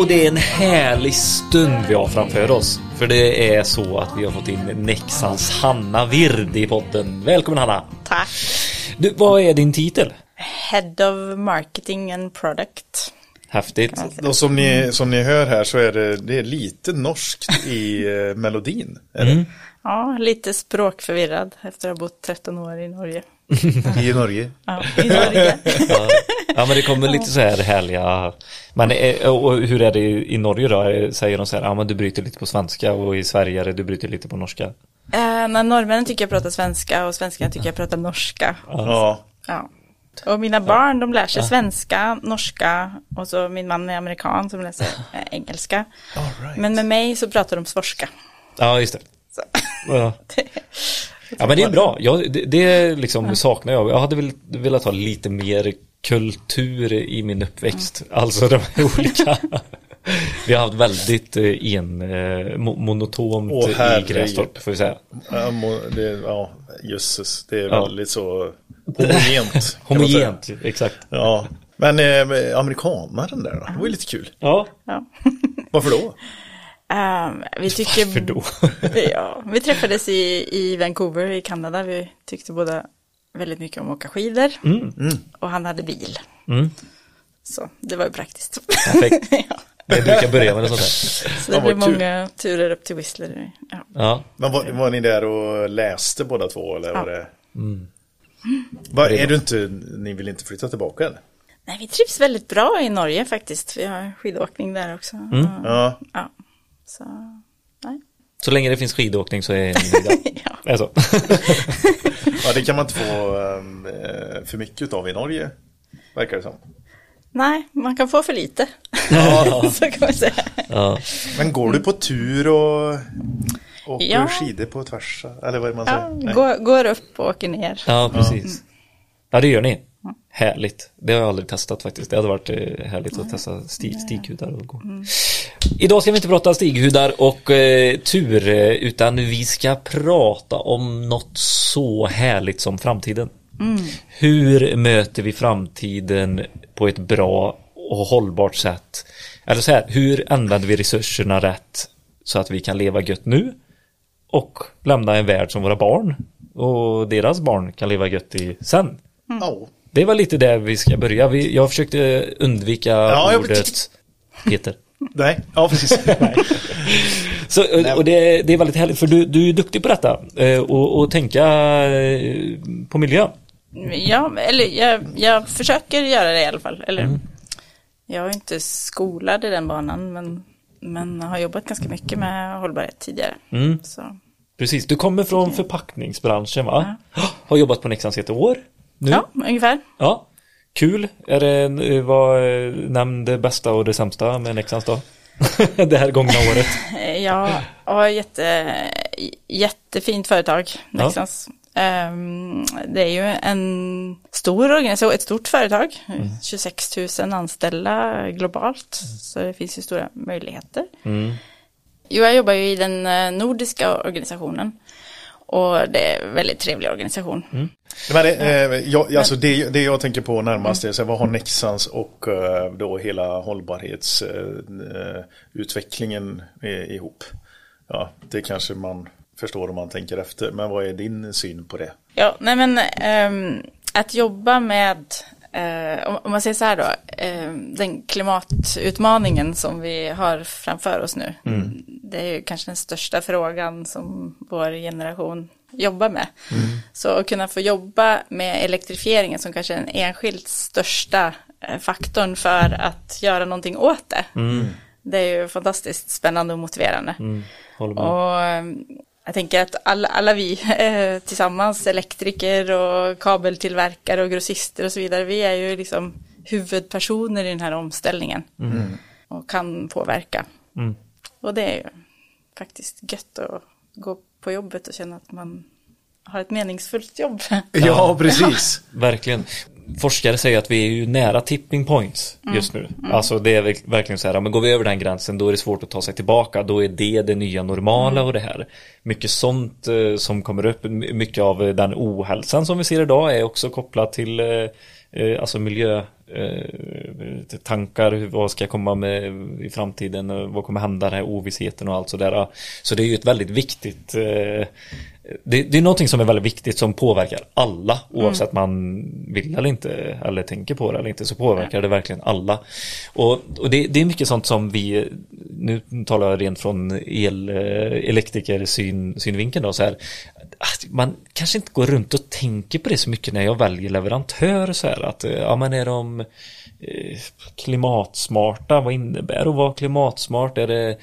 och det är en härlig stund vi har framför oss. För det är så att vi har fått in Nexans Hanna Vird i podden. Välkommen Hanna! Tack! Du, vad är din titel? Head of Marketing and Product. Häftigt. Och som ni, som ni hör här så är det, det är lite norskt i eh, melodin. Är det? Ja, lite språkförvirrad efter att ha bott 13 år i Norge. I Norge. Ja, i Norge. Ja. ja men det kommer lite så här härliga Men eh, och hur är det i Norge då? Säger de så här, ja men du bryter lite på svenska och i Sverige är det du bryter lite på norska? Eh, när norrmännen tycker jag pratar svenska och svenskarna tycker jag pratar norska. Ja. Ja. Och mina barn de lär sig svenska, norska och så min man är amerikan som läser eh, engelska. All right. Men med mig så pratar de svorska. Ja just det Så. Ja. Ja men det är bra, jag, det, det liksom saknar jag. Jag hade velat ha lite mer kultur i min uppväxt. Alltså de här olika. Vi har haft väldigt eh, en, eh, mo- monotont Åh, i. Grästorp får vi säga. Ja, må- det, ja, jösses. Det är Ja. väldigt så homogent. Homogent, exakt. Ja. Men eh, amerikanaren där då? Det var ju lite kul. Ja, Ja. Varför då? Ehm, vi tycker... varför då? Ja, vi träffades i, i Vancouver i Kanada. Vi tyckte båda väldigt mycket om att åka skidor. Och han hade bil. Mm. Så det var ju praktiskt. Perfekt. ja. Det brukar börja med något sånt här. Så det blev många turer upp till Whistler. Ja. Ja, Men var, var ni där och läste båda två eller var Ja. det? Var, är du inte, ni vill inte flytta tillbaka eller? Nej, vi trivs väldigt bra i Norge faktiskt. Vi har skidåkning där också. Och, Ja. Ja. Så, nej. så länge det finns skidåkning så är ni. Ja. Alltså. ja, det kan man inte få ehm, eh, för mycket av i Norge. Verkar det som. Nej, man kan få för lite. Ja. Så kan man säga. Ja. Men går du på tur och åker Ja. skidor på tvärsa? Eller vad man Ja, säger? Nej. går, går upp och åker ner. ja, precis. Ja, det gör ni. Härligt. Det har jag aldrig testat faktiskt. Det hade varit eh, härligt att testa sti stighudar och gå. Idag ska vi inte prata stighudar och eh, tur eh, utan vi ska prata om något så härligt som framtiden. Hur möter vi framtiden på ett bra och hållbart sätt? Eller så här, hur använder vi resurserna rätt så att vi kan leva gött nu och lämna en värld som våra barn och deras barn kan leva gött i sen. Ja. Det var lite där vi ska börja. Vi, jag försökte undvika Ja, jag- ordet Peter. Nej, ja precis. Så, och- och det, det är väldigt härligt för du, du är duktig på detta eh, och, och tänka eh, på miljö. Ja, eller jag, jag försöker göra det i alla fall. Eller, Jag är inte skolad i den banan, men, men har jobbat ganska mycket med hållbarhet tidigare. Så, Precis, du kommer från förpackningsbranschen va? Har jobbat på Nexans ett år nu. ja, ungefär. Ja. Kul. Är det, eh, vad, eh, nämn det bästa och det sämsta med Nexans då? det här gångna året. Har ett jätte, jättefint företag, Ja. Nexans. Ehm, Det är ju en stor organisation, ett stort företag, 26 000 anställda globalt, så det finns ju stora möjligheter. Mm. Jo, jag jobbar ju i den eh, nordiska organisationen och det är en väldigt trevlig organisation. Men det, eh, jag, alltså det, det jag tänker på närmast är så här, vad har Nexans och eh, då hela hållbarhetsutvecklingen eh, eh, ihop? Ja, det kanske man förstår om man tänker efter. Men vad är din syn på det? Ja, nej men ehm, att jobba med, eh, om, man säger så här då, ehm, den klimatutmaningen som vi har framför oss nu, det är ju kanske den största frågan som vår generation jobbar med. Så att kunna få jobba med elektrifieringen som kanske är den enskilt största eh, faktorn för att göra någonting åt det. Det är ju fantastiskt spännande och motiverande. Med. Och eh, jag tänker att alla, alla vi eh, tillsammans, elektriker och kabeltillverkare och grossister och så vidare, vi är ju liksom huvudpersoner i den här omställningen. Och kan påverka. Mm. Och det är ju faktiskt gött att gå på jobbet och känna att man har ett meningsfullt jobb. Ja, precis. Verkligen. Forskare säger att vi är ju nära tipping points just nu. Alltså det är verk- verkligen så här, men går vi över den gränsen då är det svårt att ta sig tillbaka. Då är det det nya normala och det här. Mycket sånt eh, som kommer upp, my- mycket av den ohälsan som vi ser idag är också kopplat till eh, eh, alltså eh, tankar, vad ska jag komma med i framtiden, och vad kommer hända, den här ovissheten och allt sådär. Så det är ju ett väldigt viktigt eh, det, det är någonting som är väldigt viktigt som påverkar alla oavsett man vill eller inte eller tänker på det eller inte så påverkar det verkligen alla. Och, och det, det är mycket sånt som vi, nu talar jag rent från el, elektriker syn, synvinkeln då så här, Alltså, man kanske inte går runt och tänker på det så mycket när jag väljer leverantör så här att eh, ja men är de eh, klimatsmarta, vad innebär det att vara klimatsmart? Är eh,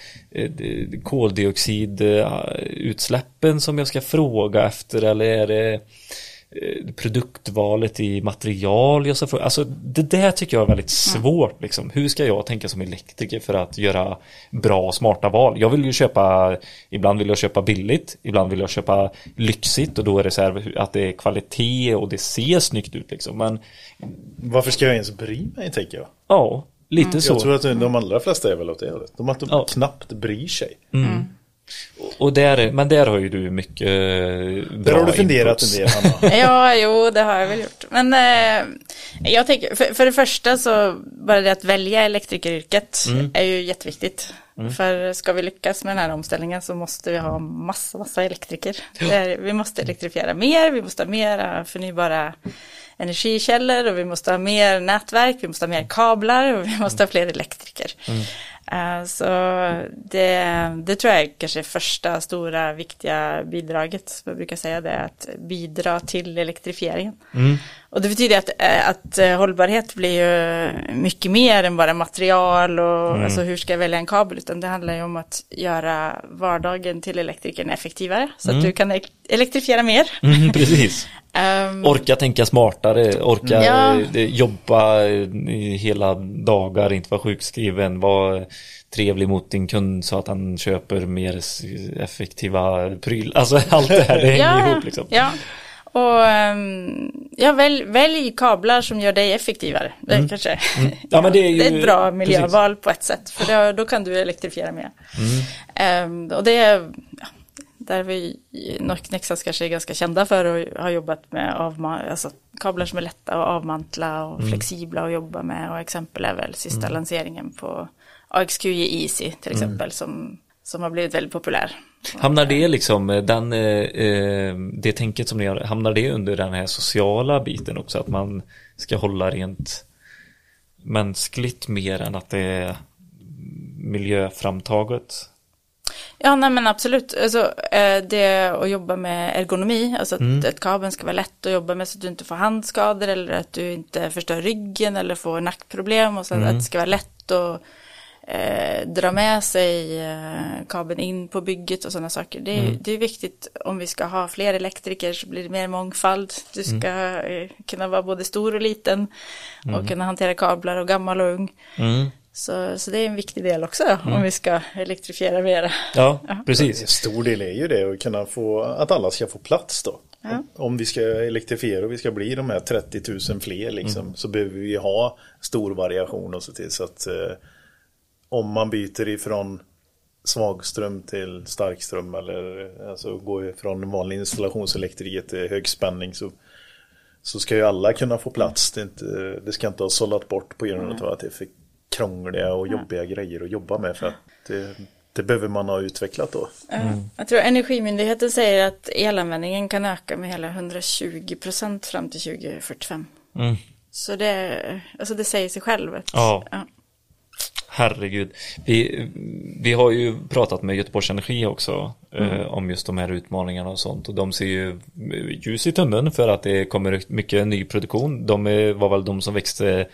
det koldioxidutsläppen som jag ska fråga efter eller är det produktvalet i material jag ska fråga? Alltså det där tycker jag är väldigt svårt liksom. Hur ska jag tänka som elektriker för att göra bra smarta val? Jag vill ju köpa, ibland vill jag köpa billigt, ibland vill jag köpa lyxigt och då är det så här att det är kvalitet och det ser snyggt ut liksom. Men Varför ska jag ens bry mig tänker jag? ja, lite så. Jag tror att de allra flesta är väl åt det hållet. De att de Ja. knappt bryr sig. Och där, men där har ju du mycket eh, Där bra har du funderat en del Hanna. Ja, jo, det har jag väl gjort. Men eh, jag tänker, för, för det första så, bara det att välja elektrikeryrket är ju jätteviktigt. För ska vi lyckas med den här omställningen så måste vi ha massa, massa elektriker. Är, vi måste elektrifiera mer, vi måste ha mer förnybara energikällor och vi måste ha mer nätverk, vi måste ha mer kablar och vi måste ha fler elektriker. Eh, Eh, så det, det tror jag är kanske första stora viktiga bidraget, som jag brukar säga det, att bidra till elektrifieringen. Mm. Och det betyder att, eh, att eh, hållbarhet blir ju mycket mer än bara material och alltså hur ska jag välja en kabel, utan det handlar ju om att göra vardagen till elektrikern effektivare, så att du kan ek- elektrifiera mer. Mm, precis. Ehm, Orka tänka smartare, orka Ja. eh, jobba hela dagar, inte vara sjukskriven, vara trevlig mot din kund så att han köper mer effektiva pryl. Alltså allt det här, det hänger ihop liksom. Ja, och um, ja, välj, välj kablar som gör dig effektivare. Det är kanske Mm. Ja, men det är ju- ett bra precis. miljöval på ett sätt. För då, då kan du elektrifiera mer. Mm. Ehm, och det är, ja, där vi i Nexans kanske är ganska kända för och har jobbat med avma- alltså, kablar som är lätta att avmantla och Mm. flexibla att jobba med. Och exempel är väl sista lanseringen på AXQJ Easy till Mm. exempel som, som har blivit väldigt populär. Hamnar det liksom, eh, den, eh, eh, det tänket som ni har, hamnar det under den här sociala biten också? Att man ska hålla rent mänskligt mer än att det är miljöframtaget? Ja, nej men absolut. Alltså, det att jobba med ergonomi, alltså att Mm. ett kabel ska vara lätt att jobba med så att du inte får handskador eller att du inte förstör ryggen eller får nackproblem och så Mm. att det ska vara lätt att eh, dra med sig eh, kabeln in på bygget och sådana saker. Det är, Mm. det är viktigt om vi ska ha fler elektriker så blir det mer mångfald. Du ska Mm. kunna vara både stor och liten och kunna hantera kablar och gammal och ung. Mm. Så, så det är en viktig del också om vi ska elektrifiera mera. Ja, En precis. stor del är ju det att kunna få, att alla ska få plats då. Om- Om vi ska elektrifiera och vi ska bli de här 30 000 fler liksom, så behöver vi ha stor variation och se till så att eh, om man byter ifrån svagström till starkström eller alltså går från vanlig installationselektriker till högspänning så, så ska ju alla kunna få plats. Det, inte, det ska inte ha sållat bort på grund av att det är för krångliga och jobbiga grejer att jobba med för att det, det behöver man ha utvecklat då. Ja, Jag tror Energimyndigheten säger att elanvändningen kan öka med hela 120 procent fram till 2045. Mm. Så det, alltså det säger sig själv. Att, Ja. Herregud. Vi, vi har ju pratat med Göteborgs Energi också eh, om just de här utmaningarna och sånt och de ser ju ljus i tunneln för att det kommer mycket ny produktion. De är, var väl de som växte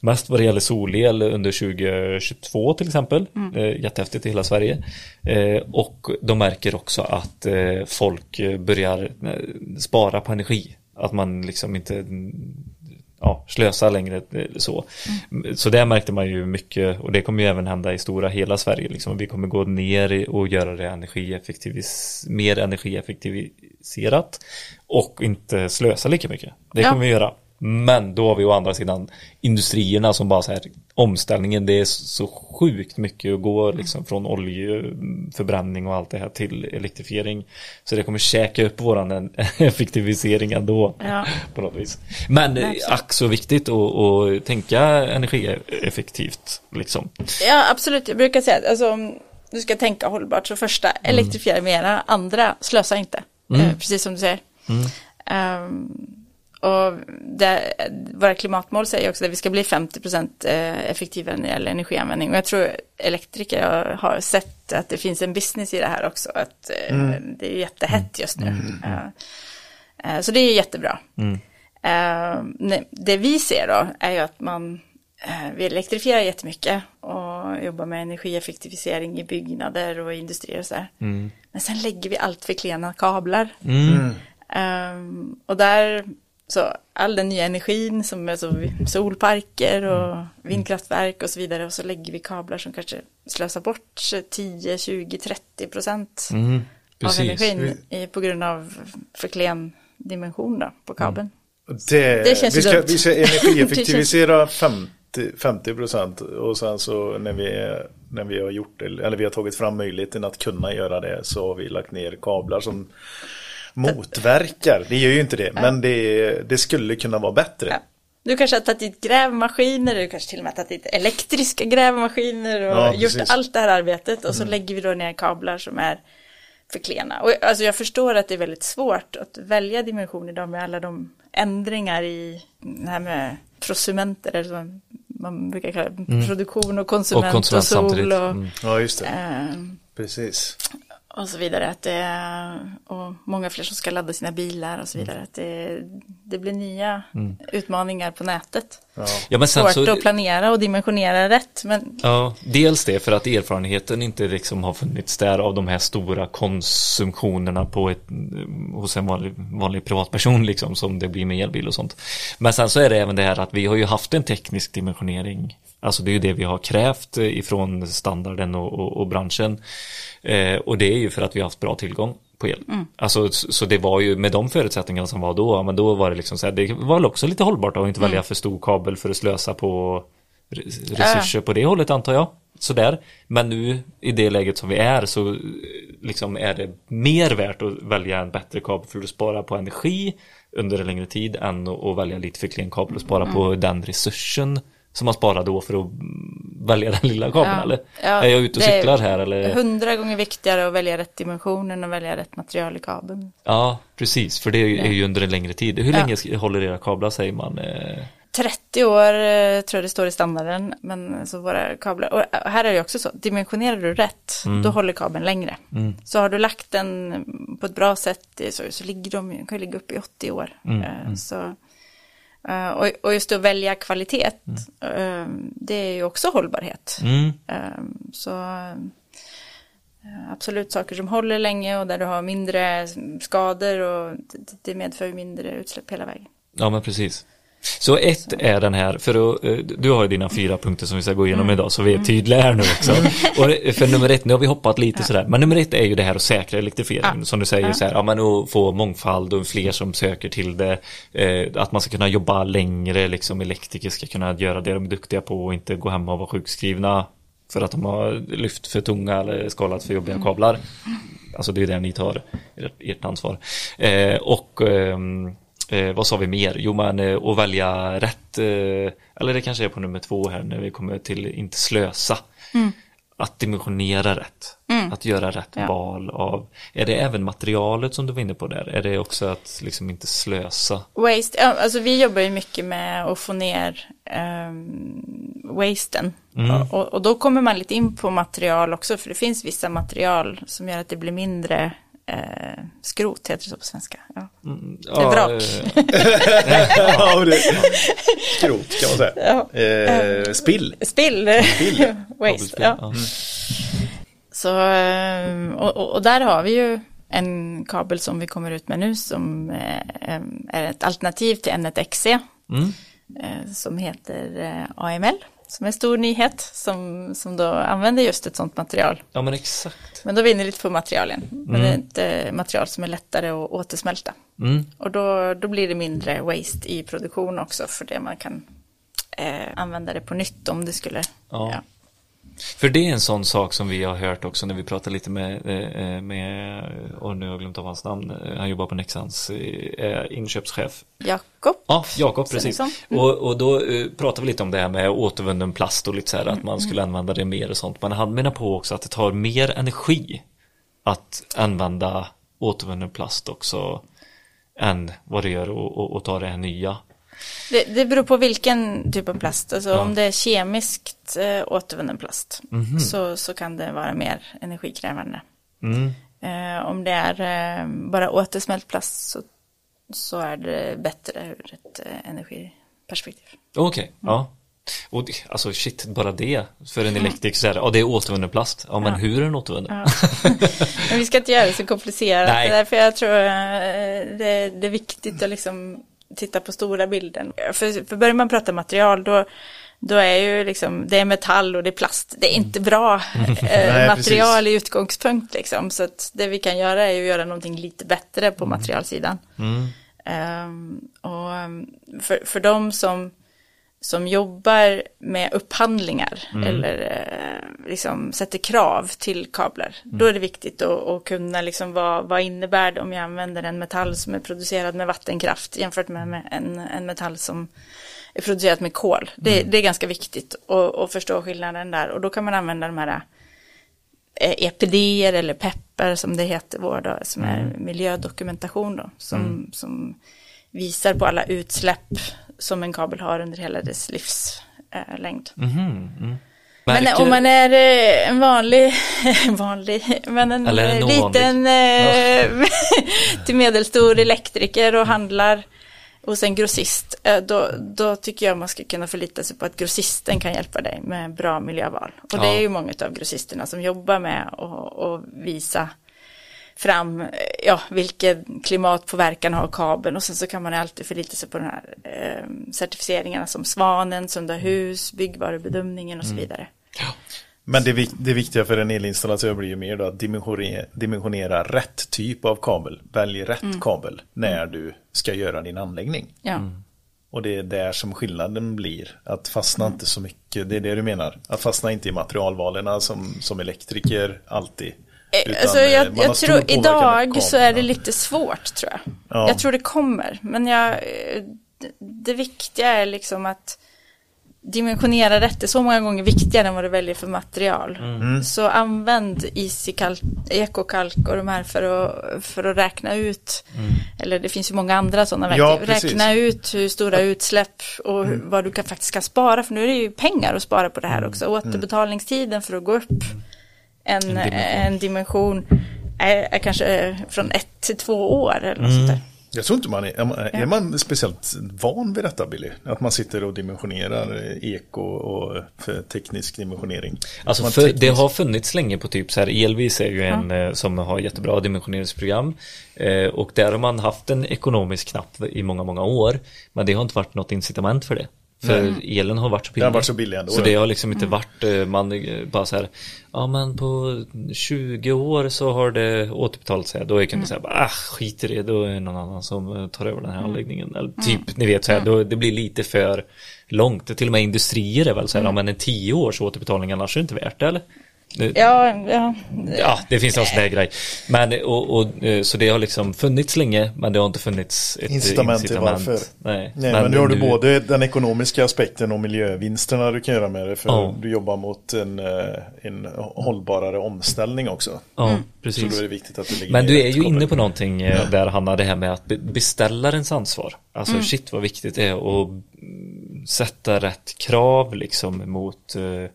mest vad det gäller solel under 2022 till exempel. Eh, jättehäftigt i hela Sverige. Eh, och de märker också att eh, folk börjar eh, spara på energi. Att man liksom inte ja, slösa längre eh, så. Så det märkte man ju mycket och det kommer ju även hända i stora hela Sverige. Liksom. Vi kommer gå ner och göra det energieffektivis mer energieffektiviserat och inte slösa lika mycket. Det Ja. kommer vi göra. Men då har vi å andra sidan industrierna som bara så här omställningen det är så sjukt mycket att gå liksom från oljeförbränning och allt det här till elektrifiering. Så det kommer käka upp våran effektivisering ändå Ja. på något vis. Men eh, ack så viktigt att, att tänka energieffektivt liksom. Ja, absolut. Jag brukar säga att alltså, om du ska tänka hållbart så första, Mm. elektrifiera mera, andra, slösa inte. Eh, precis som du säger. Mm. Ehm, och det, våra klimatmål säger också att vi ska bli 50% eh, effektivare när det gäller energianvändning. Och jag tror elektriker har- har sett att det finns en business i det här också. Att eh, det är jättehett just nu. Eh, eh, så det är jättebra. Nej, det vi ser då är ju att man vi elektrifierar jättemycket och jobbar med energieffektivisering i byggnader och industrier och så här. Men sen lägger vi allt för klena kablar. Ehm, och där, så all den nya energin som är så solparker och vindkraftverk och så vidare och så lägger vi kablar som kanske slösar bort 10, 20, 30 procent Mm, av energin på grund av för klen dimension då, på kabeln. Det, Det känns vi, ska, dumt. vi ska energieffektivisera 50, 50 procent och sen så när vi, när vi har gjort det, eller vi har tagit fram möjligheten att kunna göra det så har vi lagt ner kablar som motverkar. Det gör ju inte det, men det, det skulle kunna vara bättre. Ja. Du kanske har tagit dit grävmaskiner, du kanske till och med har tagit dit elektriska grävmaskiner och Ja, gjort. Mm. allt det här arbetet och så lägger vi då ner kablar som är för klena. Och alltså jag förstår att det är väldigt svårt att välja dimension idag med alla de ändringar i det här med prosumenter, eller som man brukar kalla det, produktion och konsument och, Och konsument sol samtidigt. och, Mm. Ja, just det. eh, Precis. Och så vidare. Att det och många fler som ska ladda sina bilar och så vidare. Att det, det blir nya utmaningar på nätet. Ja. Ja men sen Svårt så, att planera och dimensionera rätt. Men Ja, dels det för att erfarenheten inte liksom har funnits där av de här stora konsumtionerna på ett, hos en vanlig, vanlig privatperson liksom som det blir med elbil och sånt. Men sen så är det även det här att vi har ju haft en teknisk dimensionering. Alltså det är ju det vi har krävt eh, ifrån standarden och, och, och branschen. Eh, och det är ju för att vi har haft bra tillgång på el. Alltså så det var ju med de förutsättningarna som var då, men då var det liksom så här, det var väl också lite hållbart att inte välja för stor kabel för att slösa på re- resurser på det hållet antar jag. Sådär. Men nu i det läget som vi är så eh, liksom är det mer värt att välja en bättre kabel för att spara på energi under en längre tid än att välja lite för klen kabel och spara på den resursen som man sparar då för att mm, välja den lilla kabeln eller? är jag ute och cyklar här eller? Hundra gånger viktigare att välja rätt dimension än att välja rätt material i kabeln. Ja, precis, för det är ju- under en längre tid. Hur Ja. länge håller era kablar säger man? Eh, 30 år eh, tror jag det står i standarden. Men så våra kablar, och här är det också så, dimensionerar du rätt, då håller kabeln längre. Så har du lagt den på ett bra sätt eh, så, så ligger de, de kan ligga upp i 80 år. Eh, Så, eh, och, och just att välja kvalitet, eh, det är ju också hållbarhet. Mm. Eh, Så absolut saker som håller länge och där du har mindre skador och det- det medför mindre utsläpp hela vägen. Ja men precis. Så ett är den här, för eh, du har ju dina fyra punkter som vi ska gå igenom idag så vi är tydliga här nu också. Och det- för nummer ett, nu har vi hoppat lite sådär, men nummer ett är ju det här att säkra elektrifieringen. Ja. Som du säger, Ja. så här, ja men att få mångfald och fler som söker till det. Eh, att man ska kunna jobba längre, liksom elektriker ska kunna göra det de är duktiga på och inte gå hemma och vara sjukskrivna. För att de har lyft för tunga eller skalat för jobbiga kablar. Alltså det är det ni tar, ert, ansvar. Eh, och ehm, eh, vad sa vi mer? Jo men eh, att välja rätt, eh, eller det kanske är på nummer två här när vi kommer till inte slösa. Att dimensionera rätt. Att göra rätt Ja. val av, är det även materialet som du var inne på där? Är det också att liksom inte slösa? Waste, alltså vi jobbar ju mycket med att få ner um, wasten. Och, och, och då kommer man lite in på material också, för det finns vissa material som gör att det blir mindre eh, skrot, heter det så på svenska. Ja. Ja, vrak. eh, ja, det, skrot kan man säga. Ja. Eh, spill. Spill, waste. Ja. ja. Så, eh, och, och, där har vi ju en kabel som vi kommer ut med nu som eh, är ett alternativ till N1XC. Mm. Som heter AML. Som en stor nyhet som, som då använder just ett sånt material. Ja men exakt. Men då vinner lite på materialen. Men det är ett material som är lättare att återsmälta. Mm. Och då, då blir det mindre waste i produktion också för det man kan eh, använda det på nytt om det skulle. Ja. Ja. För det är en sån sak som vi har hört också när vi pratar lite med, eh, med och nu har jag glömt av hans namn, eh, han jobbar på Nexans eh, inköpschef. Jakob. Ja, Jakob, precis. Svensson. Och, och då eh, pratar vi lite om det här med återvunnen plast och lite så här att man skulle använda det mer och sånt. Men han menar på också att det tar mer energi att använda återvunnen plast också än vad det gör att ta det här nya. Det, det beror på vilken typ av plast. Alltså Ja. om det är kemiskt eh, återvunnen plast Mhm. så, så kan det vara mer energikrävande. Mm. Eh, om det är eh, bara återsmält plast så, så är det bättre ur ett eh, energiperspektiv. Okej, ja. Och alltså shit, bara det för en elektriker så är det, ja det är återvunnen plast. Ja men Ja. hur är den återvunnen? Ja. Men vi ska inte göra det så komplicerat. Nej. Därför jag tror eh, det, det är viktigt att liksom titta på stora bilden. För, för börjar man prata material då, då är ju liksom, det är metall och det är plast. Det är inte bra eh, Nej, material i utgångspunkt liksom. Så att det vi kan göra är ju att göra någonting lite bättre på materialsidan. Mm. Ehm, och um, för, för de som, som jobbar med upphandlingar eller eh, liksom sätter krav till kablar, då är det viktigt att, att kunna liksom vad, vad innebär det om jag använder en metall som är producerad med vattenkraft jämfört med, med en, en metall som är producerad med kol. Det, det är ganska viktigt att, att förstå skillnaden där. Och då kan man använda de här eh, EPD eller PEPPer som det heter vår då, som är miljödokumentation då, som, som visar på alla utsläpp som en kabel har under hela dess livslängd. Mhm, mm. Men om man är eh, en vanlig, vanlig, men en eh, liten eh, till medelstor elektriker och handlar hos en grossist, då, då tycker jag man ska kunna förlita sig på att grossisten kan hjälpa dig med bra miljöval. Och det är ju många av grossisterna som jobbar med att visa fram eh, ja, vilken klimatpåverkan har kabeln och sen så kan man alltid förlita sig på de här eh, certifieringarna som Svanen, Sunda hus, byggvarubedömningen och så vidare. Men det, det viktiga för en elinstallatör blir ju mer då att dimensionera, dimensionera rätt typ av kabel. Välj rätt Mm. kabel när du ska göra din anläggning. Ja. Och det är där som skillnaden blir. Att fastna inte så mycket, det är det du menar. Att fastna inte i materialvalen som, som elektriker alltid. Utan, alltså eh, jag, jag tror idag så är det lite svårt tror jag. Ja. Jag tror det kommer, men jag, eh, det, det viktiga är liksom att dimensionera rätt är så många gånger viktigare än vad du väljer för material. Mm. Så använd EasyCalc, ekokalk och de här för att, för att räkna ut, eller det finns ju många andra sådana Ja, verktyg, precis. räkna ut hur stora utsläpp och hur, vad du kan, faktiskt kan spara, för nu är det ju pengar att spara på det här också. Återbetalningstiden för att gå upp en, dimension. en dimension är, är kanske från ett till två år eller något sånt där. Jag tror inte man är, är man- är man speciellt van vid detta Billy? Att man sitter och dimensionerar eh, eko och för teknisk dimensionering. Alltså för, det teknisk- har funnits länge på typ så här Elvis är ju en eh, som har jättebra dimensioneringsprogram eh, och där har man haft en ekonomisk knapp i många, många år men det har inte varit något incitament för det. För elen har varit så billig. har varit så billig ändå, Så det har liksom inte varit, eh, man eh, bara så här, ja men på 20 år så har det återbetalat sig. Då kan du säga, ah skit i det, då är det någon annan som eh, tar över den här anläggningen. Eller typ, ni vet så här, då, det blir lite för långt. Till och med industrier är väl så här, ja men en 10 års återbetalning annars är det inte värt det eller? Det- Ja, ja. Ja, det finns någon sån där grej. Men, och, och, eh, så det har liksom funnits länge, men det har inte funnits ett Incitament till varför. Nej, Nej, men, nu har du både den ekonomiska aspekten och miljövinsterna du kan göra med det. För Ja. du jobbar mot en, eh, en hållbarare omställning också. Ja, Så då precis. är det viktigt att det ligger Men du är ju kabel. inne på någonting eh, där Hanna, det här med att be- beställarens ansvar. Alltså shit vad viktigt det är att mm, sätta rätt krav liksom mot eh,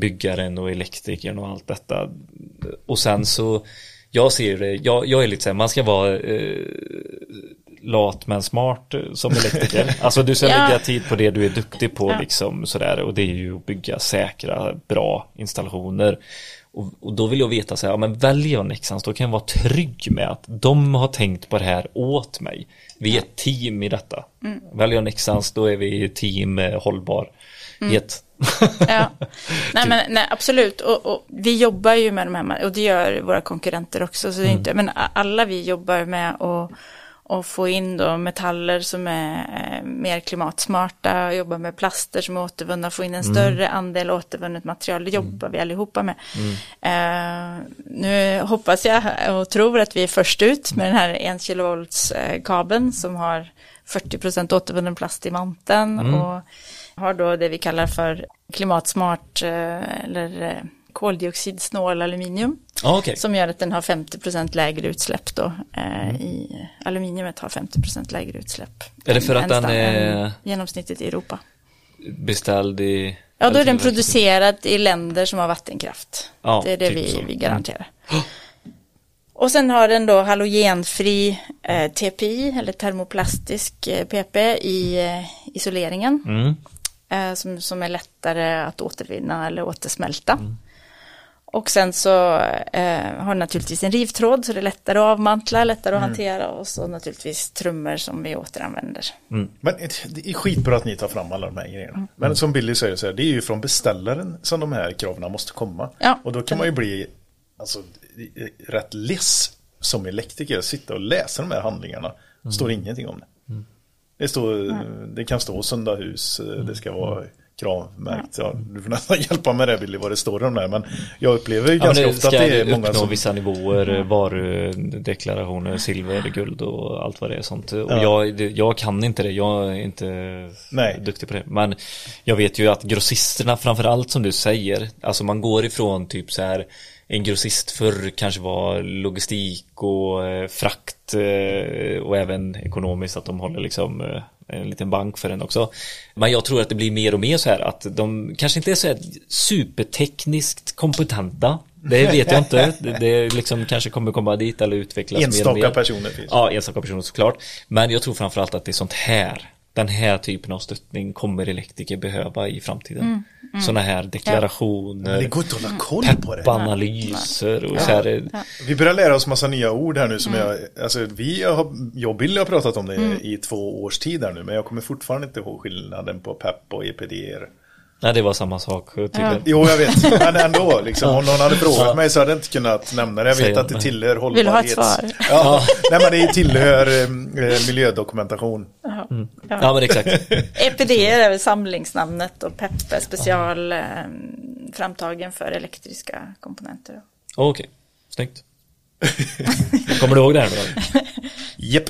byggaren och elektrikern och allt detta. Och sen så, jag ser det, jag, jag är lite så här, man ska vara eh, lat men smart eh, som elektriker. Alltså du ska Ja. lägga tid på det du är duktig på Ja. liksom sådär och det är ju att bygga säkra, bra installationer. Och, och då vill jag veta så här, ja men väljer jag Nexans då kan jag vara trygg med att de har tänkt på det här åt mig. Vi är ett team i detta. Mm. Väljer jag Nexans då är vi team eh, hållbarhet. Mm. ja, nej men nej, absolut. Och, och, vi jobbar ju med de här, och det gör våra konkurrenter också. Så det är mm. inte, men alla vi jobbar med att och få in då metaller som är eh, mer klimatsmarta, jobba med plaster som är återvunna, få in en mm. större andel återvunnet material, det jobbar mm. vi allihopa med. Mm. Uh, nu hoppas jag och tror att vi är först ut med den här 1 kilovolts kabeln som har 40% återvunnen plast i manteln mm. och har då det vi kallar för klimatsmart uh, eller koldioxidsnål aluminium. Ah, okay. Som gör att den har 50% lägre utsläpp då. Eh, mm. i, aluminiumet har 50% lägre utsläpp. Är det för att den är genomsnittet i Europa? Beställd i? Ja, då är den producerad i länder som har vattenkraft. Ja, det är det typ vi, vi garanterar. Mm. Och sen har den då halogenfri eh, TPI eller termoplastisk eh, PP i eh, isoleringen. Mm. Eh, som, som är lättare att återvinna eller återsmälta. Mm. Och sen så eh, har naturligtvis en rivtråd så det är lättare att avmantla, lättare att mm. hantera och så naturligtvis trummor som vi återanvänder. Mm. Men det är skitbra att ni tar fram alla de här grejerna. Mm. Men som Billy säger så här, det är ju från beställaren som de här kraven måste komma. Ja. Och då kan man ju bli alltså, rätt less som elektriker, sitta och läsa de här handlingarna. Det står mm. ingenting om det. Mm. Det, står, det kan stå sunda hus, det ska vara kravmärkt. Ja, du får nästan hjälpa med det Billy vad det står om det men jag upplever ju ja, ganska ofta att det är många som... vissa nivåer, mm. varudeklarationer, silver, guld och allt vad det är sånt. Och ja. jag, jag kan inte det, jag är inte Nej. duktig på det. Men jag vet ju att grossisterna framförallt som du säger, alltså man går ifrån typ så här en grossist förr kanske var logistik och eh, frakt eh, och även ekonomiskt att de håller liksom eh, en liten bank för den också. Men jag tror att det blir mer och mer så här att de kanske inte är så här supertekniskt kompetenta. Det vet jag inte. Det, det liksom kanske kommer komma dit eller utvecklas enstaka mer och mer. personer finns. Ja, enstaka personer såklart. Men jag tror framförallt att det är sånt här den här typen av stöttning kommer elektriker behöva i framtiden. Mm, mm. Sådana här deklarationer, det går inte att hålla koll på det. analyser och ja. så här. Ja. Vi börjar lära oss massa nya ord här nu som mm. jag, alltså vi har, jag och Billy har pratat om det mm. i två års tid här nu, men jag kommer fortfarande inte ihåg skillnaden på PEP och EPDR. Nej, det var samma sak Ja. Jo, jag vet. Men ändå, liksom, om någon hade frågat ja. mig så hade jag inte kunnat nämna det. Jag vet att det tillhör hållbarhets... Vill du ha ett svar? Ja, nej men det tillhör eh, miljödokumentation. Mm. Ja. ja. men exakt. EPD är väl samlingsnamnet och PEP är special eh, framtagen för elektriska komponenter. Okej, okay. snyggt. Kommer du ihåg det här? Då? Japp.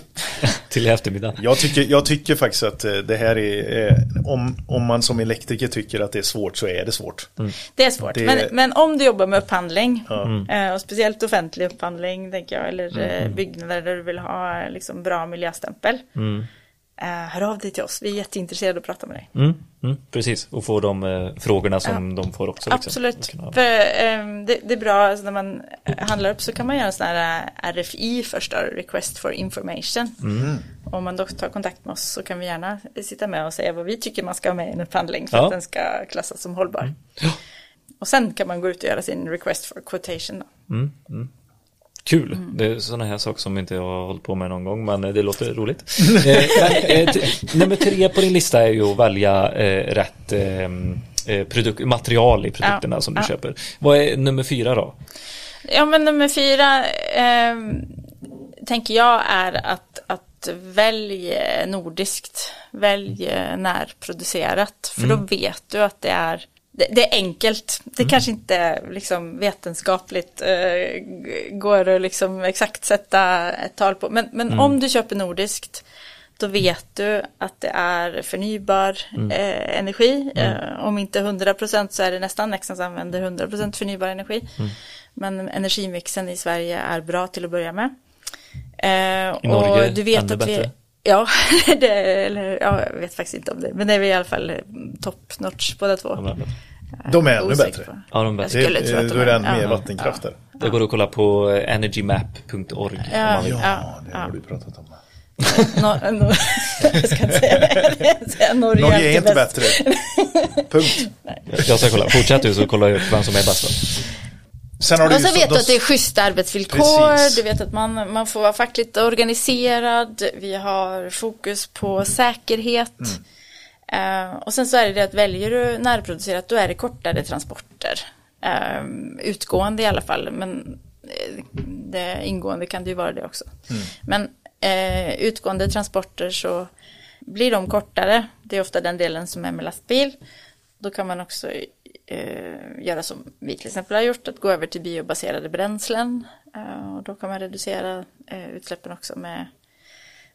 Till eftermiddag. Jag tycker, jag tycker faktiskt att eh, det här är, eh, om, om man som elektriker tycker att det är svårt så är det svårt. Mm. Det är svårt, det... Men, men om du jobbar med upphandling, mm. Eh, och speciellt offentlig upphandling, tänker jag, eller mm. byggnader där du vill ha liksom, bra miljöstämpel. Mm. Uh, hör av dig till oss, vi är jätteintresserade att prata med dig. Mm, mm, precis, och få de uh, frågorna som ja. de får också. Liksom. Absolut, för um, det, det, är bra, alltså, när man handlar upp så kan man göra en sån här RFI först, Request for Information. Mm. Om man då tar kontakt med oss så kan vi gärna sitta med och säga vad vi tycker man ska ha med i en upphandling för ja. att den ska klassas som hållbar. Mm. Ja. Och sen kan man gå ut och göra sin Request for Quotation. Mm, mm. Kul, mm. det är sådana här saker som inte jag har hållit på med någon gång men det låter roligt. eh, men, eh, nummer tre på din lista är ju att välja eh, rätt ehm, eh, produk material i produkterna ja, som du ja. köper. Vad är nummer fyra då? Ja men nummer fyra ehm, tänker jag är att, att välj nordiskt, välj närproducerat för mm. då vet du att det är det, det, är enkelt. Det mm. kanske inte liksom vetenskapligt eh, går att liksom exakt sätta ett tal på. Men, men mm. om du köper nordiskt då vet du att det är förnybar mm. eh, energi. Mm. Eh, om inte 100% så är det nästan Nexans använder 100% förnybar energi. Mm. Men energimixen i Sverige är bra till att börja med. Eh, I Norge du vet ännu att bättre? Ja, det, eller, ja, jag vet faktiskt inte om det. Men det är vi i alla fall top notch båda två. De är ännu bättre. Ja, de är bättre. Det, det, då är det ännu mer vattenkraft där. Det går att kolla på energymap.org. Ja, ja, det har du pratat om. no, no, jag ska inte säga det. Norge, Norge är inte bättre. Punkt. Jag ska kolla. Fortsätt du så kollar jag upp vem som är bäst. Sen har Och så ju vet du att det är schyssta arbetsvillkor, Precis. du vet att man, man får vara fackligt organiserad, vi har fokus på säkerhet. Eh, och sen så är det det att väljer du närproducerat då är det kortare transporter. Eh, utgående i alla fall, men eh, det ingående kan det ju vara det också. Men eh, utgående transporter så blir de kortare, det är ofta den delen som är med lastbil. Då kan man också eh, göra som vi till exempel har gjort, att gå över till biobaserade bränslen. Eh, och då kan man reducera eh, utsläppen också med,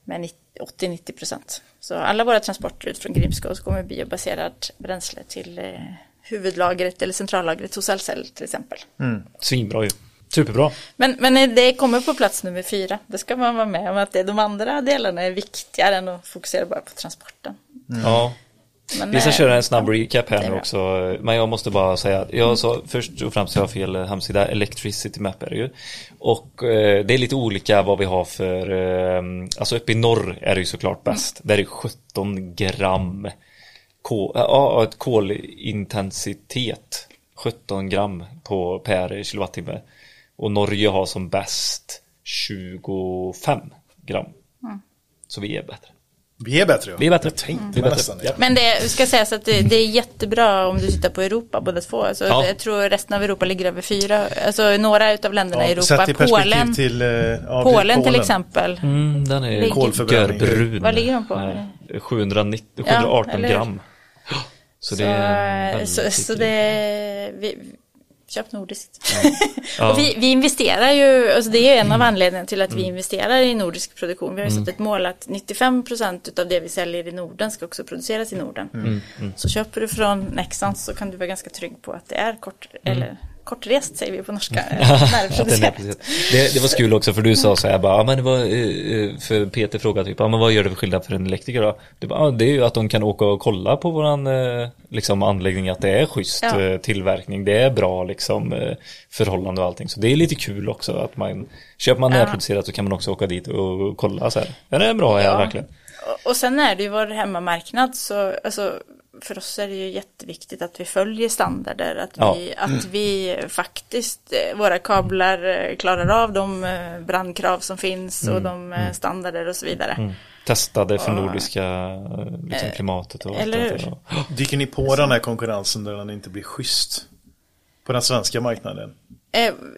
med 90 80-90 procent. Så alla våra transporter ut från Grimsko så kommer biobaserad bränsle till eh, huvudlagret eller centrallagret hos Ahlsell till exempel. Svinbra ju. Superbra. Men, men det kommer på plats nummer fyra. Det ska man vara med om att det, de andra delarna är viktigare än att fokusera bara på transporten. Ja. Men, Vi ska eh, köra en snabb recap här är nu också. Men jag måste bara säga att jag sa först och främst jag har fel hemsida. Electricity Map är det ju. Och eh, det är lite olika vad vi har för, eh, alltså uppe i norr är det ju såklart bäst. Där är det 17 gram kol, ja, ett kolintensitet. 17 gram på, per kilowattimme. Och Norge har som bäst 25 gram. Så vi är bättre. Vi är bättre. Ja. Vi är bättre. Jag tänkte Vi är bättre. Ja. Men det ska sägas att det, det är jättebra om du tittar på Europa båda två. Alltså, Ja. Jag tror resten av Europa ligger över fyra. Alltså några utav länderna i Ja, Europa. I perspektiv Polen, till eh, ja, Polen till exempel. Mm, den är Kolförbränning. Vad ligger de på? Eh, 790, Ja, 718 eller hur? gram. Så Så, det är så, så, det, vi, köp nordiskt. Ja. och vi, vi investerar ju, alltså det är en av anledningarna till att vi investerar i nordisk produktion. Vi har ju satt ett mål att 95% av det vi säljer i Norden ska också produceras i Norden. Så köper du från Nexans så kan du vara ganska trygg på att det är kort, eller kortrest säger vi på norska. Närproducerat. det, det var kul också för du sa så här bara, ja, men det var, eh, eh, för Peter frågade typ, ja, men vad gör det för skillnad för en elektriker då? Du bara, ja, det är ju att de kan åka och kolla på våran eh, liksom, anläggning, att det är schysst Ja. tillverkning, det är bra liksom förhållande och allting. Så det är lite kul också att man, köper man närproducerat så kan man också åka dit och kolla så här. Ja, det är bra. Ja. verkligen. Och, och sen är det ju vår hemmamarknad så alltså, för oss är det ju jätteviktigt att vi följer standarder. Att Ja. vi, att vi faktiskt, eh, våra kablar eh, klarar av de eh, brandkrav som finns och de eh, standarder och så vidare. Mm. Testade för nordiska eh, liksom, klimatet och eller allt det hur? där. Dyker ni på den här konkurrensen där den inte blir schysst? På den svenska marknaden?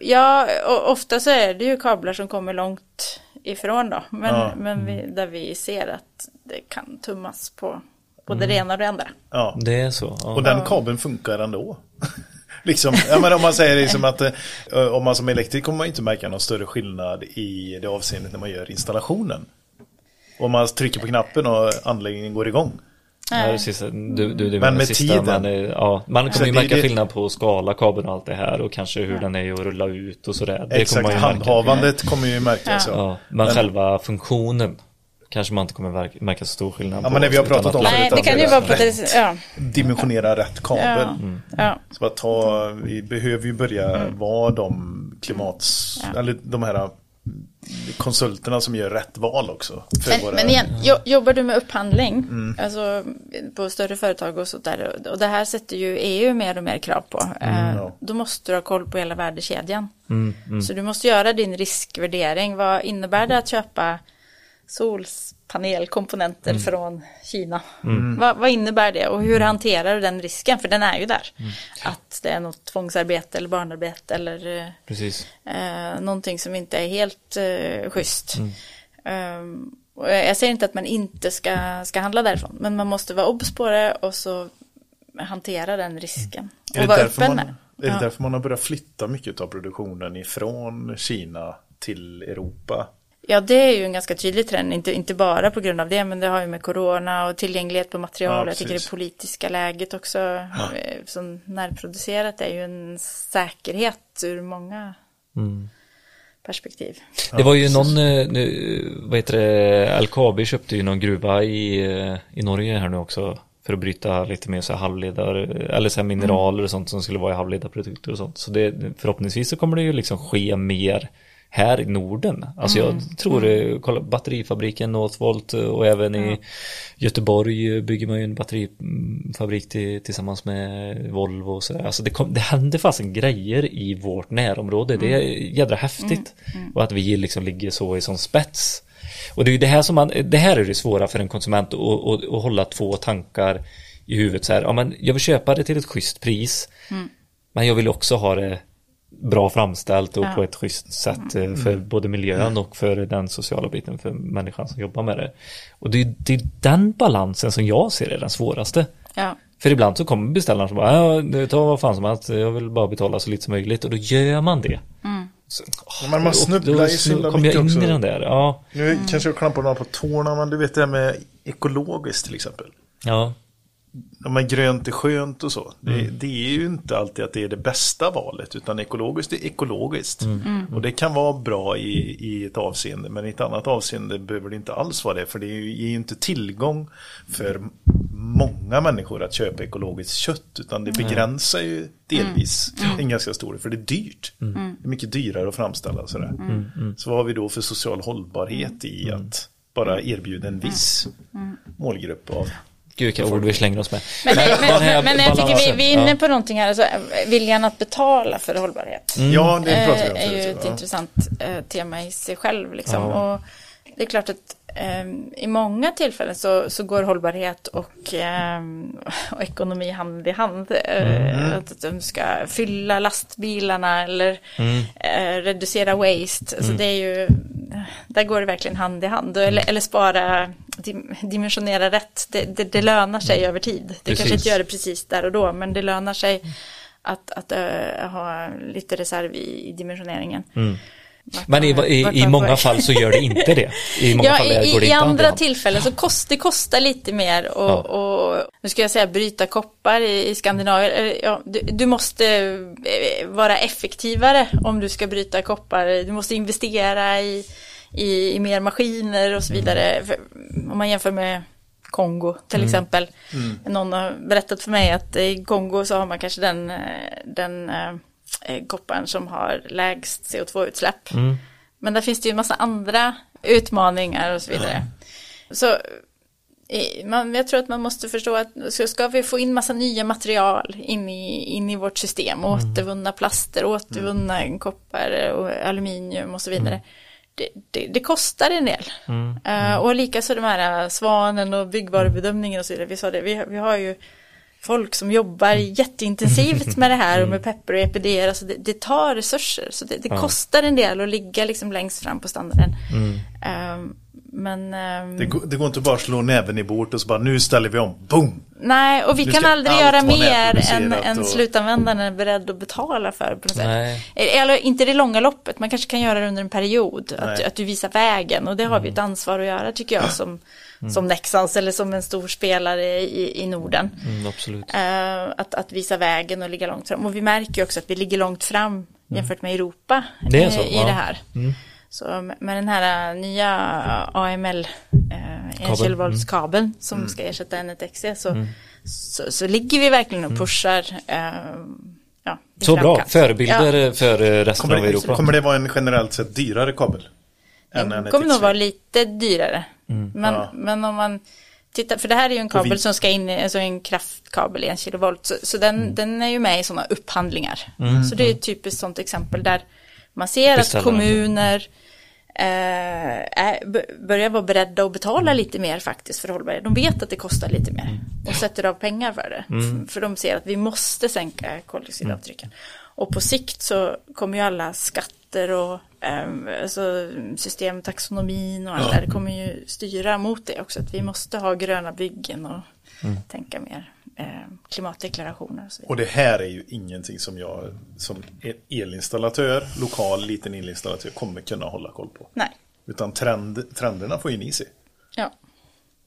Ja, och ofta så är det ju kablar som kommer långt ifrån då. Men, Ja. men vi, där vi ser att det kan tummas på både det ena och det andra. Ja. Det är så. Ja. Och den kabeln funkar ändå. liksom, ja, men om man säger liksom att eh, om man som elektriker kommer man inte märka någon större skillnad i det avseendet när man gör installationen. Om man trycker på knappen och anläggningen går igång. Ja, precis. Du, du, du Men med sista, tiden. Man, är- ja, man Så kommer ju märka det- skillnad på skala, kabeln och allt det här och kanske hur den är att rulla ut och sådär. Det kommer Exakt, man ju märka. handhavandet kommer ju märkas. Ja. Ja, men, själva funktionen kanske man inte kommer märka, märka så stor skillnad Ja, men det vi har pratat om Nej, det att kan ju det vara det, ja. Dimensionera rätt kabel. Ja, ja. Så att ta, vi behöver ju börja vara de klimats, eller de här mm, konsulterna som gör rätt val också. För Men, våra, men igen, jo, jobbar du med upphandling, alltså på större företag och sånt där, och det här sätter ju EU mer och mer krav på, eh, ja. då måste du ha koll på hela värdekedjan. Så du måste göra din riskvärdering. Vad innebär det att köpa solpanelkomponenter från Kina? Vad, vad innebär det och hur hanterar du den risken? För den är ju där. Att det är något tvångsarbete eller barnarbete eller eh, Precis. eh, någonting som inte är helt eh, schysst. Och jag säger inte att man inte ska, ska handla därifrån, men man måste vara obs på det och så hantera den risken. är, Och det vara öppen man, är det Ja. därför man har börjat flytta mycket av produktionen ifrån Kina till Europa? Ja, det är ju en ganska tydlig trend, inte, inte bara på grund av det, men det har ju med corona och tillgänglighet på material. Ja, jag tycker det politiska läget också, eh, som närproducerat, är ju en säkerhet ur många perspektiv. Det var ju någon, eh, nu, vad heter det, LKAB köpte ju någon gruva i, eh, i Norge här nu också för att bryta lite mer så här halvledare eller så här mineraler och sånt som skulle vara i halvledarprodukter och sånt. Så det, förhoppningsvis så kommer det ju liksom ske mer här i Norden. Alltså jag tror, eh, kolla batterifabriken Northvolt eh, och även i Göteborg bygger man ju en fabrik till, tillsammans med Volvo och sådär. Alltså det, kom, det händer fasen grejer i vårt närområde. Det är jädra häftigt. Och att vi liksom ligger så i sån spets. Och det är ju det här som man, det här är det svåra för en konsument att, att, att hålla två tankar i huvudet så här. Ja, men jag vill köpa det till ett schysst pris. Men jag vill också ha det bra framställt och Ja. på ett schysst sätt eh, för både miljön och för den sociala biten för människan som jobbar med det. Och det är, det är den balansen som jag ser är den svåraste. Ja. För ibland så kommer beställaren som bara, ja, ta vad fan som helst, jag vill bara betala så lite som möjligt och då gör man det. Så, åh, Men man snubblar ju så himla mycket in också. i den där, ja. Nu kanske jag klampar någon på tårna, men du vet det här med ekologiskt till exempel. Ja, Ja, men grönt är skönt och så. Det, Mm. det är ju inte alltid att det är det bästa valet, utan ekologiskt är ekologiskt. Mm. Och det kan vara bra i, i ett avseende, men i ett annat avseende behöver det inte alls vara det, för det ger ju inte tillgång för många människor att köpa ekologiskt kött, utan det begränsar ju delvis en ganska stor, för det är dyrt. Det är mycket dyrare att framställa sådär. Så vad har vi då för social hållbarhet i att bara erbjuda en viss målgrupp av gud vilka ord vi slänger oss med. Men, men, men, men jag tycker vi, vi är inne ja. på någonting här, alltså, viljan att betala för hållbarhet. Ja, det pratar vi om eh, är ju ett ja. intressant eh, tema i sig själv. Liksom. Ja. Och det är klart att i många tillfällen så, så går hållbarhet och, eh, och ekonomi hand i hand. Eh, att, de ska fylla lastbilarna eller eh, reducera waste. Alltså det är ju, där går det verkligen hand i hand. Eller, eller spara, dim, dimensionera rätt. Det, det, det lönar sig över tid. Det Precis. kanske inte gör det precis där och då, men det lönar sig att, att eh, ha lite reserv i, i dimensioneringen. Men i, i, i många fall så gör det inte det. I många Ja, fall i, går det i inte andra hand. tillfällen så kost, det kostar lite mer och, Ja. och nu ska jag säga bryta koppar i, i Skandinavien. Eller, Ja, du, du måste eh, vara effektivare om du ska bryta koppar. Du måste investera i, i, i mer maskiner och så Mm. vidare. För, om man jämför med Kongo till exempel. Någon har berättat för mig att i Kongo så har man kanske den, eh, den eh, eh, kopparn som har lägst CO2-utsläpp. Mm. Men där finns det ju en massa andra utmaningar och så vidare. Så i- man, jag tror att man måste förstå att så ska vi få in massa nya material in i, in i vårt system, återvunna plaster, återvunna koppar och aluminium och så vidare. Det, det, det kostar en del. Eh, och likaså de här svanen och byggvarubedömningen och så vidare. Vi sa det, vi, vi har ju folk som jobbar jätteintensivt med det här och med pepper och EPD. Alltså det, det tar resurser, så det, det kostar en del att ligga liksom längst fram på standarden. Ehm, men ehm, Det går, det går inte bara att slå näven i bordet och så bara nu ställer vi om, boom! Nej, och vi kan aldrig göra mer än, än och- slutanvändaren är beredd att betala för. På något sätt. Nej. Eller inte det långa loppet, man kanske kan göra det under en period. Att, Nej. att du visar vägen och det har vi Mm. ett ansvar att göra tycker jag som, som Nexans eller som en stor spelare i, i Norden. Mm, absolut. Eh, att, att visa vägen och ligga långt fram. Och vi märker ju också att vi ligger långt fram jämfört med Europa Mm. Det eh, så, i ja. det här. Så med med den här eh, nya AML, eh, enkelvoltskabeln som Mm. ska ersätta N1XE så, så, så ligger vi verkligen och pushar. Eh, ja, i Så bra, framkant. förebilder Ja. för eh, resten av Kommer, Europa. kommer det vara en generellt sett dyrare kabel? Än Den en kommer nog vara lite dyrare. Men, Ja. men om man tittar, för det här är ju en kabel vi- som ska in i, alltså en kraftkabel i en kilovolt. Så, så den, den är ju med i sådana upphandlingar. Så det är ett typiskt sådant exempel där man ser att Beställaren. kommuner eh, b- börjar vara beredda att betala lite mer faktiskt för hållbarhet. De vet att det kostar lite mer och sätter av pengar för det. F- För de ser att vi måste sänka koldioxidavtrycken. Och på sikt så kommer ju alla skatter och eh, alltså systemtaxonomin och allt det där det kommer ju styra mot det också. Att vi måste ha gröna byggen och tänka mer eh, klimatdeklarationer och så vidare. Och det här är ju ingenting som jag som elinstallatör, lokal liten elinstallatör kommer kunna hålla koll på. Nej, Utan trend, trenderna får ju ni se. ja.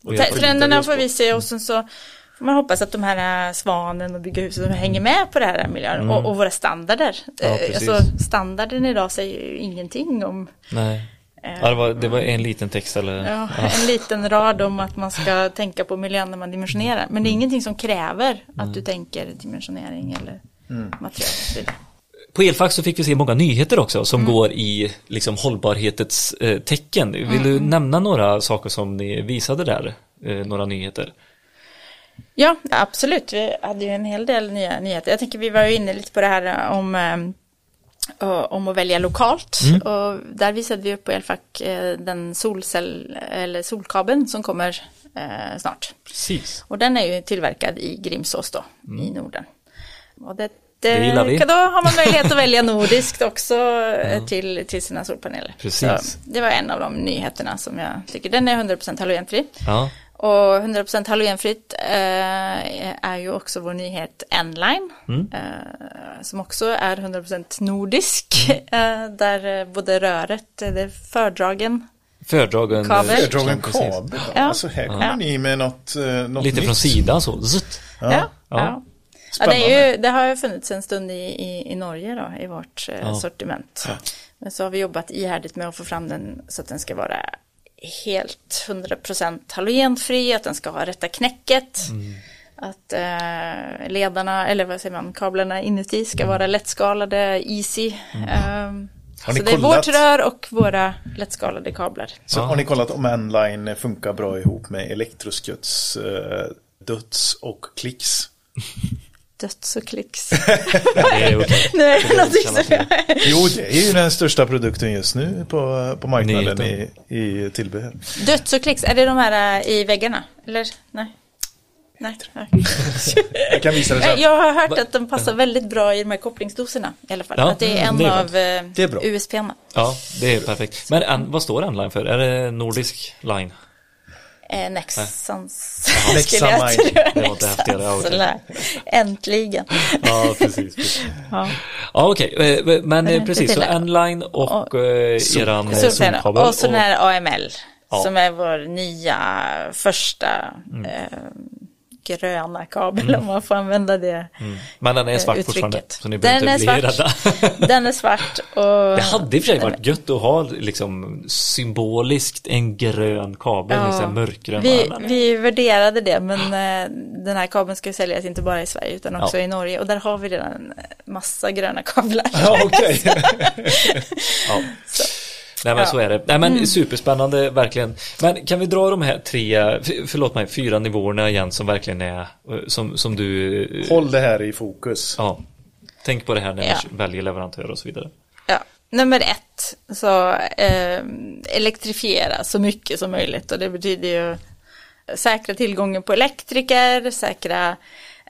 Och får Trenderna får vi se och sen så får man hoppas att de här äh, svanen och bygga hus de hänger med på det här miljön och, och våra standarder. Ja, Eh, precis. alltså, standarden idag säger ju ingenting om Nej. Ja, det, var, det var en liten text eller? ja, en liten rad om att man ska tänka på miljön när man dimensionerar. Men det är ingenting som kräver att du tänker dimensionering eller material. så vidare. På Elfax så fick vi se många nyheter också som Mm. går i liksom hållbarhetens eh, tecken. Vill Mm. du nämna några saker som ni visade där? Eh, några nyheter? Ja, absolut. Vi hade ju en hel del nya nyheter. Jag tänker vi var ju inne lite på det här om, eh, om att välja lokalt. Mm. Och där visade vi upp på Elfack eh, den solcell eller solkabeln som kommer eh, snart. Precis. Och den är ju tillverkad i Grimsås då, mm. i Norden. Och det, det, det gillar vi. Då har man möjlighet att välja nordiskt också ja. till, till sina solpaneler. Precis. Så det var en av de nyheterna som jag tycker, den är 100% halogenfri. Ja. Och 100% halogenfritt eh, är ju också vår nyhet N-line. Mm. Eh, som också är 100% nordisk. Mm. Eh, där både röret, det är fördragen Fördragen kabel. Fördragen kabel. Ja. Alltså här kommer ja. ni med något, eh, något Lite nytt. från sidan så. Ja. ja. ja. ja. det, är ju, det har ju funnits en stund i, i, i Norge då, i vårt eh, sortiment. Men så har vi jobbat ihärdigt med att få fram den så att den ska vara helt 100% halogenfri, att den ska ha rätta knäcket. Mm. Att eh, ledarna, eller vad säger man, kablarna inuti ska vara lättskalade, easy. Mm. Um, så det är vårt rör och våra lättskalade kablar. Så ja. har ni kollat om Enline funkar bra ihop med Elektrosköts eh, döds och klicks? döds och klicks. det är okej. Nej, Jo, det är ju den största produkten just nu på, på marknaden i, i tillbehör. Döds och klicks, är det de här äh, i väggarna? Eller? Nej. Nej. jag kan visa det sen. Jag har hört att den passar väldigt bra i de här kopplingsdoserna i alla fall. Ja, att det är en det är av USB-erna. Ja, det är perfekt. Men en, vad står N-line för? Är det nordisk line? Eh, Nexans. Det var inte häftigare. Okay. Äntligen. ja, precis. precis. Ja, ja okej. Okay. Eh, men eh, precis, så N-line och, och eh, eran solkabel. Och så den här AML. Ja. Som är vår nya första mm. eh, gröna kabel mm. om man får använda det mm. Men den är svart uttrycket. fortfarande så ni behöver den inte bli rädda. den är svart och Det hade i och för sig varit gött att ha liksom symboliskt en grön kabel, ja. liksom mörkgrön. Vi, vi värderade det men eh, den här kabeln ska säljas inte bara i Sverige utan också ja. i Norge och där har vi redan massa gröna kablar. Ja. Okay. ja. Nej men ja. så är det. Nej men mm. superspännande verkligen. Men kan vi dra de här tre, förlåt mig, fyra nivåerna igen som verkligen är, eh, som, som du... Eh, Håll det här i fokus. Ja. Tänk på det här när ja. ni väljer leverantör och så vidare. Ja. Nummer ett, så eh, elektrifiera så mycket som möjligt och det betyder ju säkra tillgången på elektriker, säkra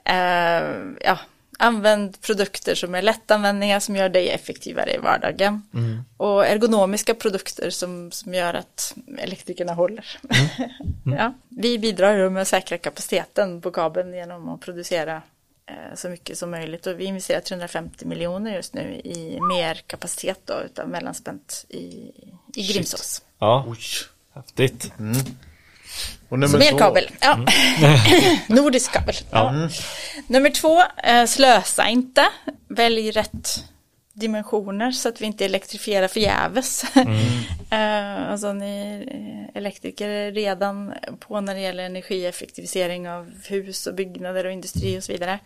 eh, ja, Använd produkter som är lättanvändliga som gör dig effektivare i vardagen. Mm. Och ergonomiska produkter som, som gör att elektrikerna håller. Mm. Mm. ja, vi bidrar med att säkra kapaciteten på kabeln genom att producera eh, så mycket som möjligt. Och vi investerar 350 miljoner just nu i mer kapacitet då, utav mellanspänt i, i Grimsås. Ja, Oj. häftigt. Mer två. kabel. Ja. Mm. Nordisk kabel. Ja. Mm. Nummer två, eh, slösa inte. Välj rätt dimensioner så att vi inte elektrifierar förgäves. Mm. Eh, alltså ni elektriker är redan på när det gäller energieffektivisering av hus och byggnader och industri och så vidare.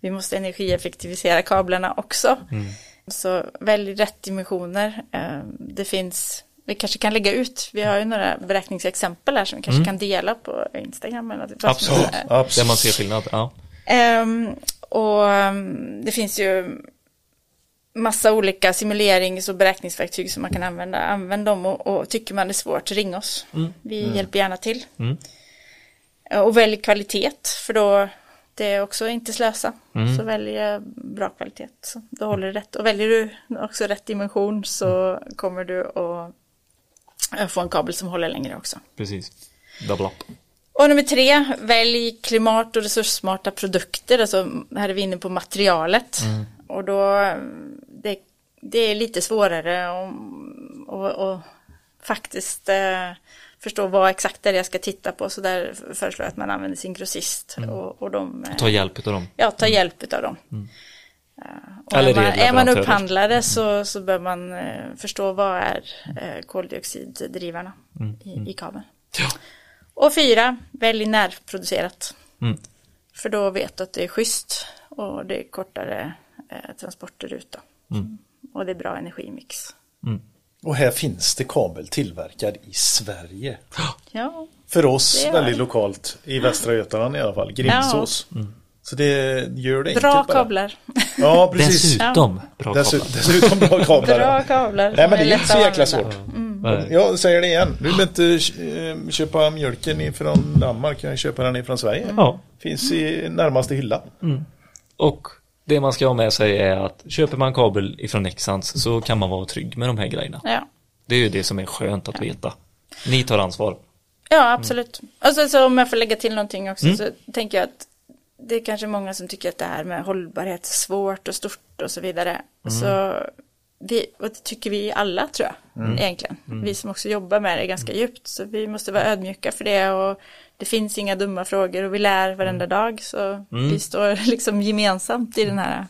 Vi måste energieffektivisera kablarna också. Mm. Så välj rätt dimensioner. Eh, det finns vi kanske kan lägga ut, vi har ju några beräkningsexempel här som vi kanske mm. kan dela på Instagram. Eller något. Absolut, Absolut. där man ser skillnad. Ja. Um, och um, det finns ju massa olika simulerings och beräkningsverktyg som man kan använda. Använd dem och, och tycker man det är svårt, ring oss. Mm. Vi mm. hjälper gärna till. Mm. Och välj kvalitet, för då det är också inte slösa. Mm. Så välj bra kvalitet, så då håller det rätt. Och väljer du också rätt dimension så kommer du att få en kabel som håller längre också. Precis, double up. Och nummer tre, välj klimat och resurssmarta produkter. Alltså här är vi inne på materialet. Mm. Och då, det, det, är lite svårare att faktiskt eh, förstå vad exakt det är jag ska titta på. Så där föreslår jag att man använder sin grossist. Mm. Och, och de, ta hjälp av dem. Ja, ta hjälp av dem. Mm. Och Eller är, man, är man upphandlare så, så bör man eh, förstå vad är eh, koldioxiddrivarna mm. i, mm. i kabeln. Ja. Och fyra, välj närproducerat. Mm. För då vet du att det är schysst och det är kortare eh, transporter ut. Mm. Och det är bra energimix. Mm. Och här finns det kabel tillverkad i Sverige. Ja. För oss väldigt det. lokalt i Västra Götaland i alla fall. Grimsås. Så det gör det Bra enkelt bara. kablar. Ja, precis. Dessutom bra kablar. dessutom bra kablar. Bra kablar. Nej men det är inte så jäkla svårt. Nej. Jag säger det igen. Du vill inte eh, köpa mjölken ifrån Danmark, kan jag köpa den ifrån Sverige. Ja. Finns i närmaste hylla. Och det man ska ha med sig är att köper man kabel ifrån Nexans så kan man vara trygg med de här grejerna. Ja. Det är ju det som är skönt att veta. Ni tar ansvar. Ja, absolut. Och så, så om jag får lägga till någonting också Mm. så tänker jag att det är kanske många som tycker att det här med hållbarhet är svårt och stort och så vidare. Mm. Så vi, och det tycker vi alla tror jag, Mm. egentligen. Vi som också jobbar med det ganska djupt. Så vi måste vara ödmjuka för det och det finns inga dumma frågor och vi lär varenda Mm. dag. Så vi står liksom gemensamt i den här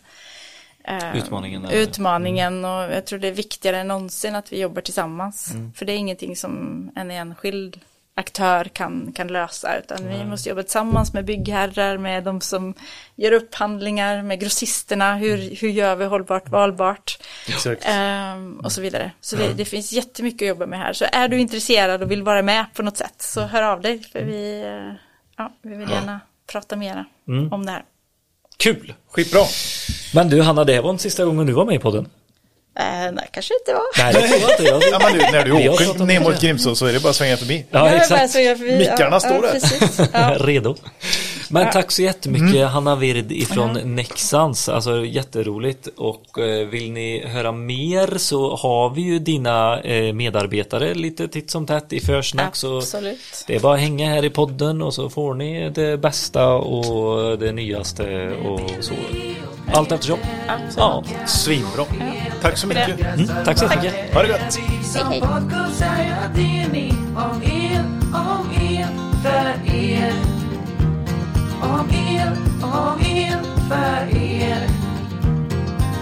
eh, Utmaningen utmaningen och jag tror det är viktigare än någonsin att vi jobbar tillsammans. Mm. För det är ingenting som en enskild aktör kan, kan lösa. Utan vi måste jobba tillsammans med byggherrar, med de som gör upphandlingar, med grossisterna, hur, hur gör vi hållbart valbart? Ehm, och så vidare. Så det, det finns jättemycket att jobba med här. Så är du intresserad och vill vara med på något sätt så hör av dig. För vi, eh, ja, vi vill gärna prata mera om det här. Kul! Skitbra. Men du Hanna, det var den sista gången du var med i podden. Eh, nej, kanske inte var. Nej, det tror jag inte. Jag... Ja, men du, när du åker ner mot. Grimsås så är det bara att svänga förbi. Ja, exakt. Mickarna står där. Ja. Redo. Men tack så jättemycket Mm. Hanna Vird ifrån Nexans. Alltså jätteroligt. Och eh, vill ni höra mer så har vi ju dina eh, medarbetare lite titt som tätt i försnack. Så det är bara att hänga här i podden och så får ni det bästa och det nyaste och så. Allt eftersom. Absolut. Ja. Svinbra. Tack så mycket. Mm, tack så jättemycket. Ha det gott. Hej, hej om el för er.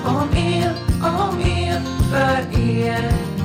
Om el, om el för er.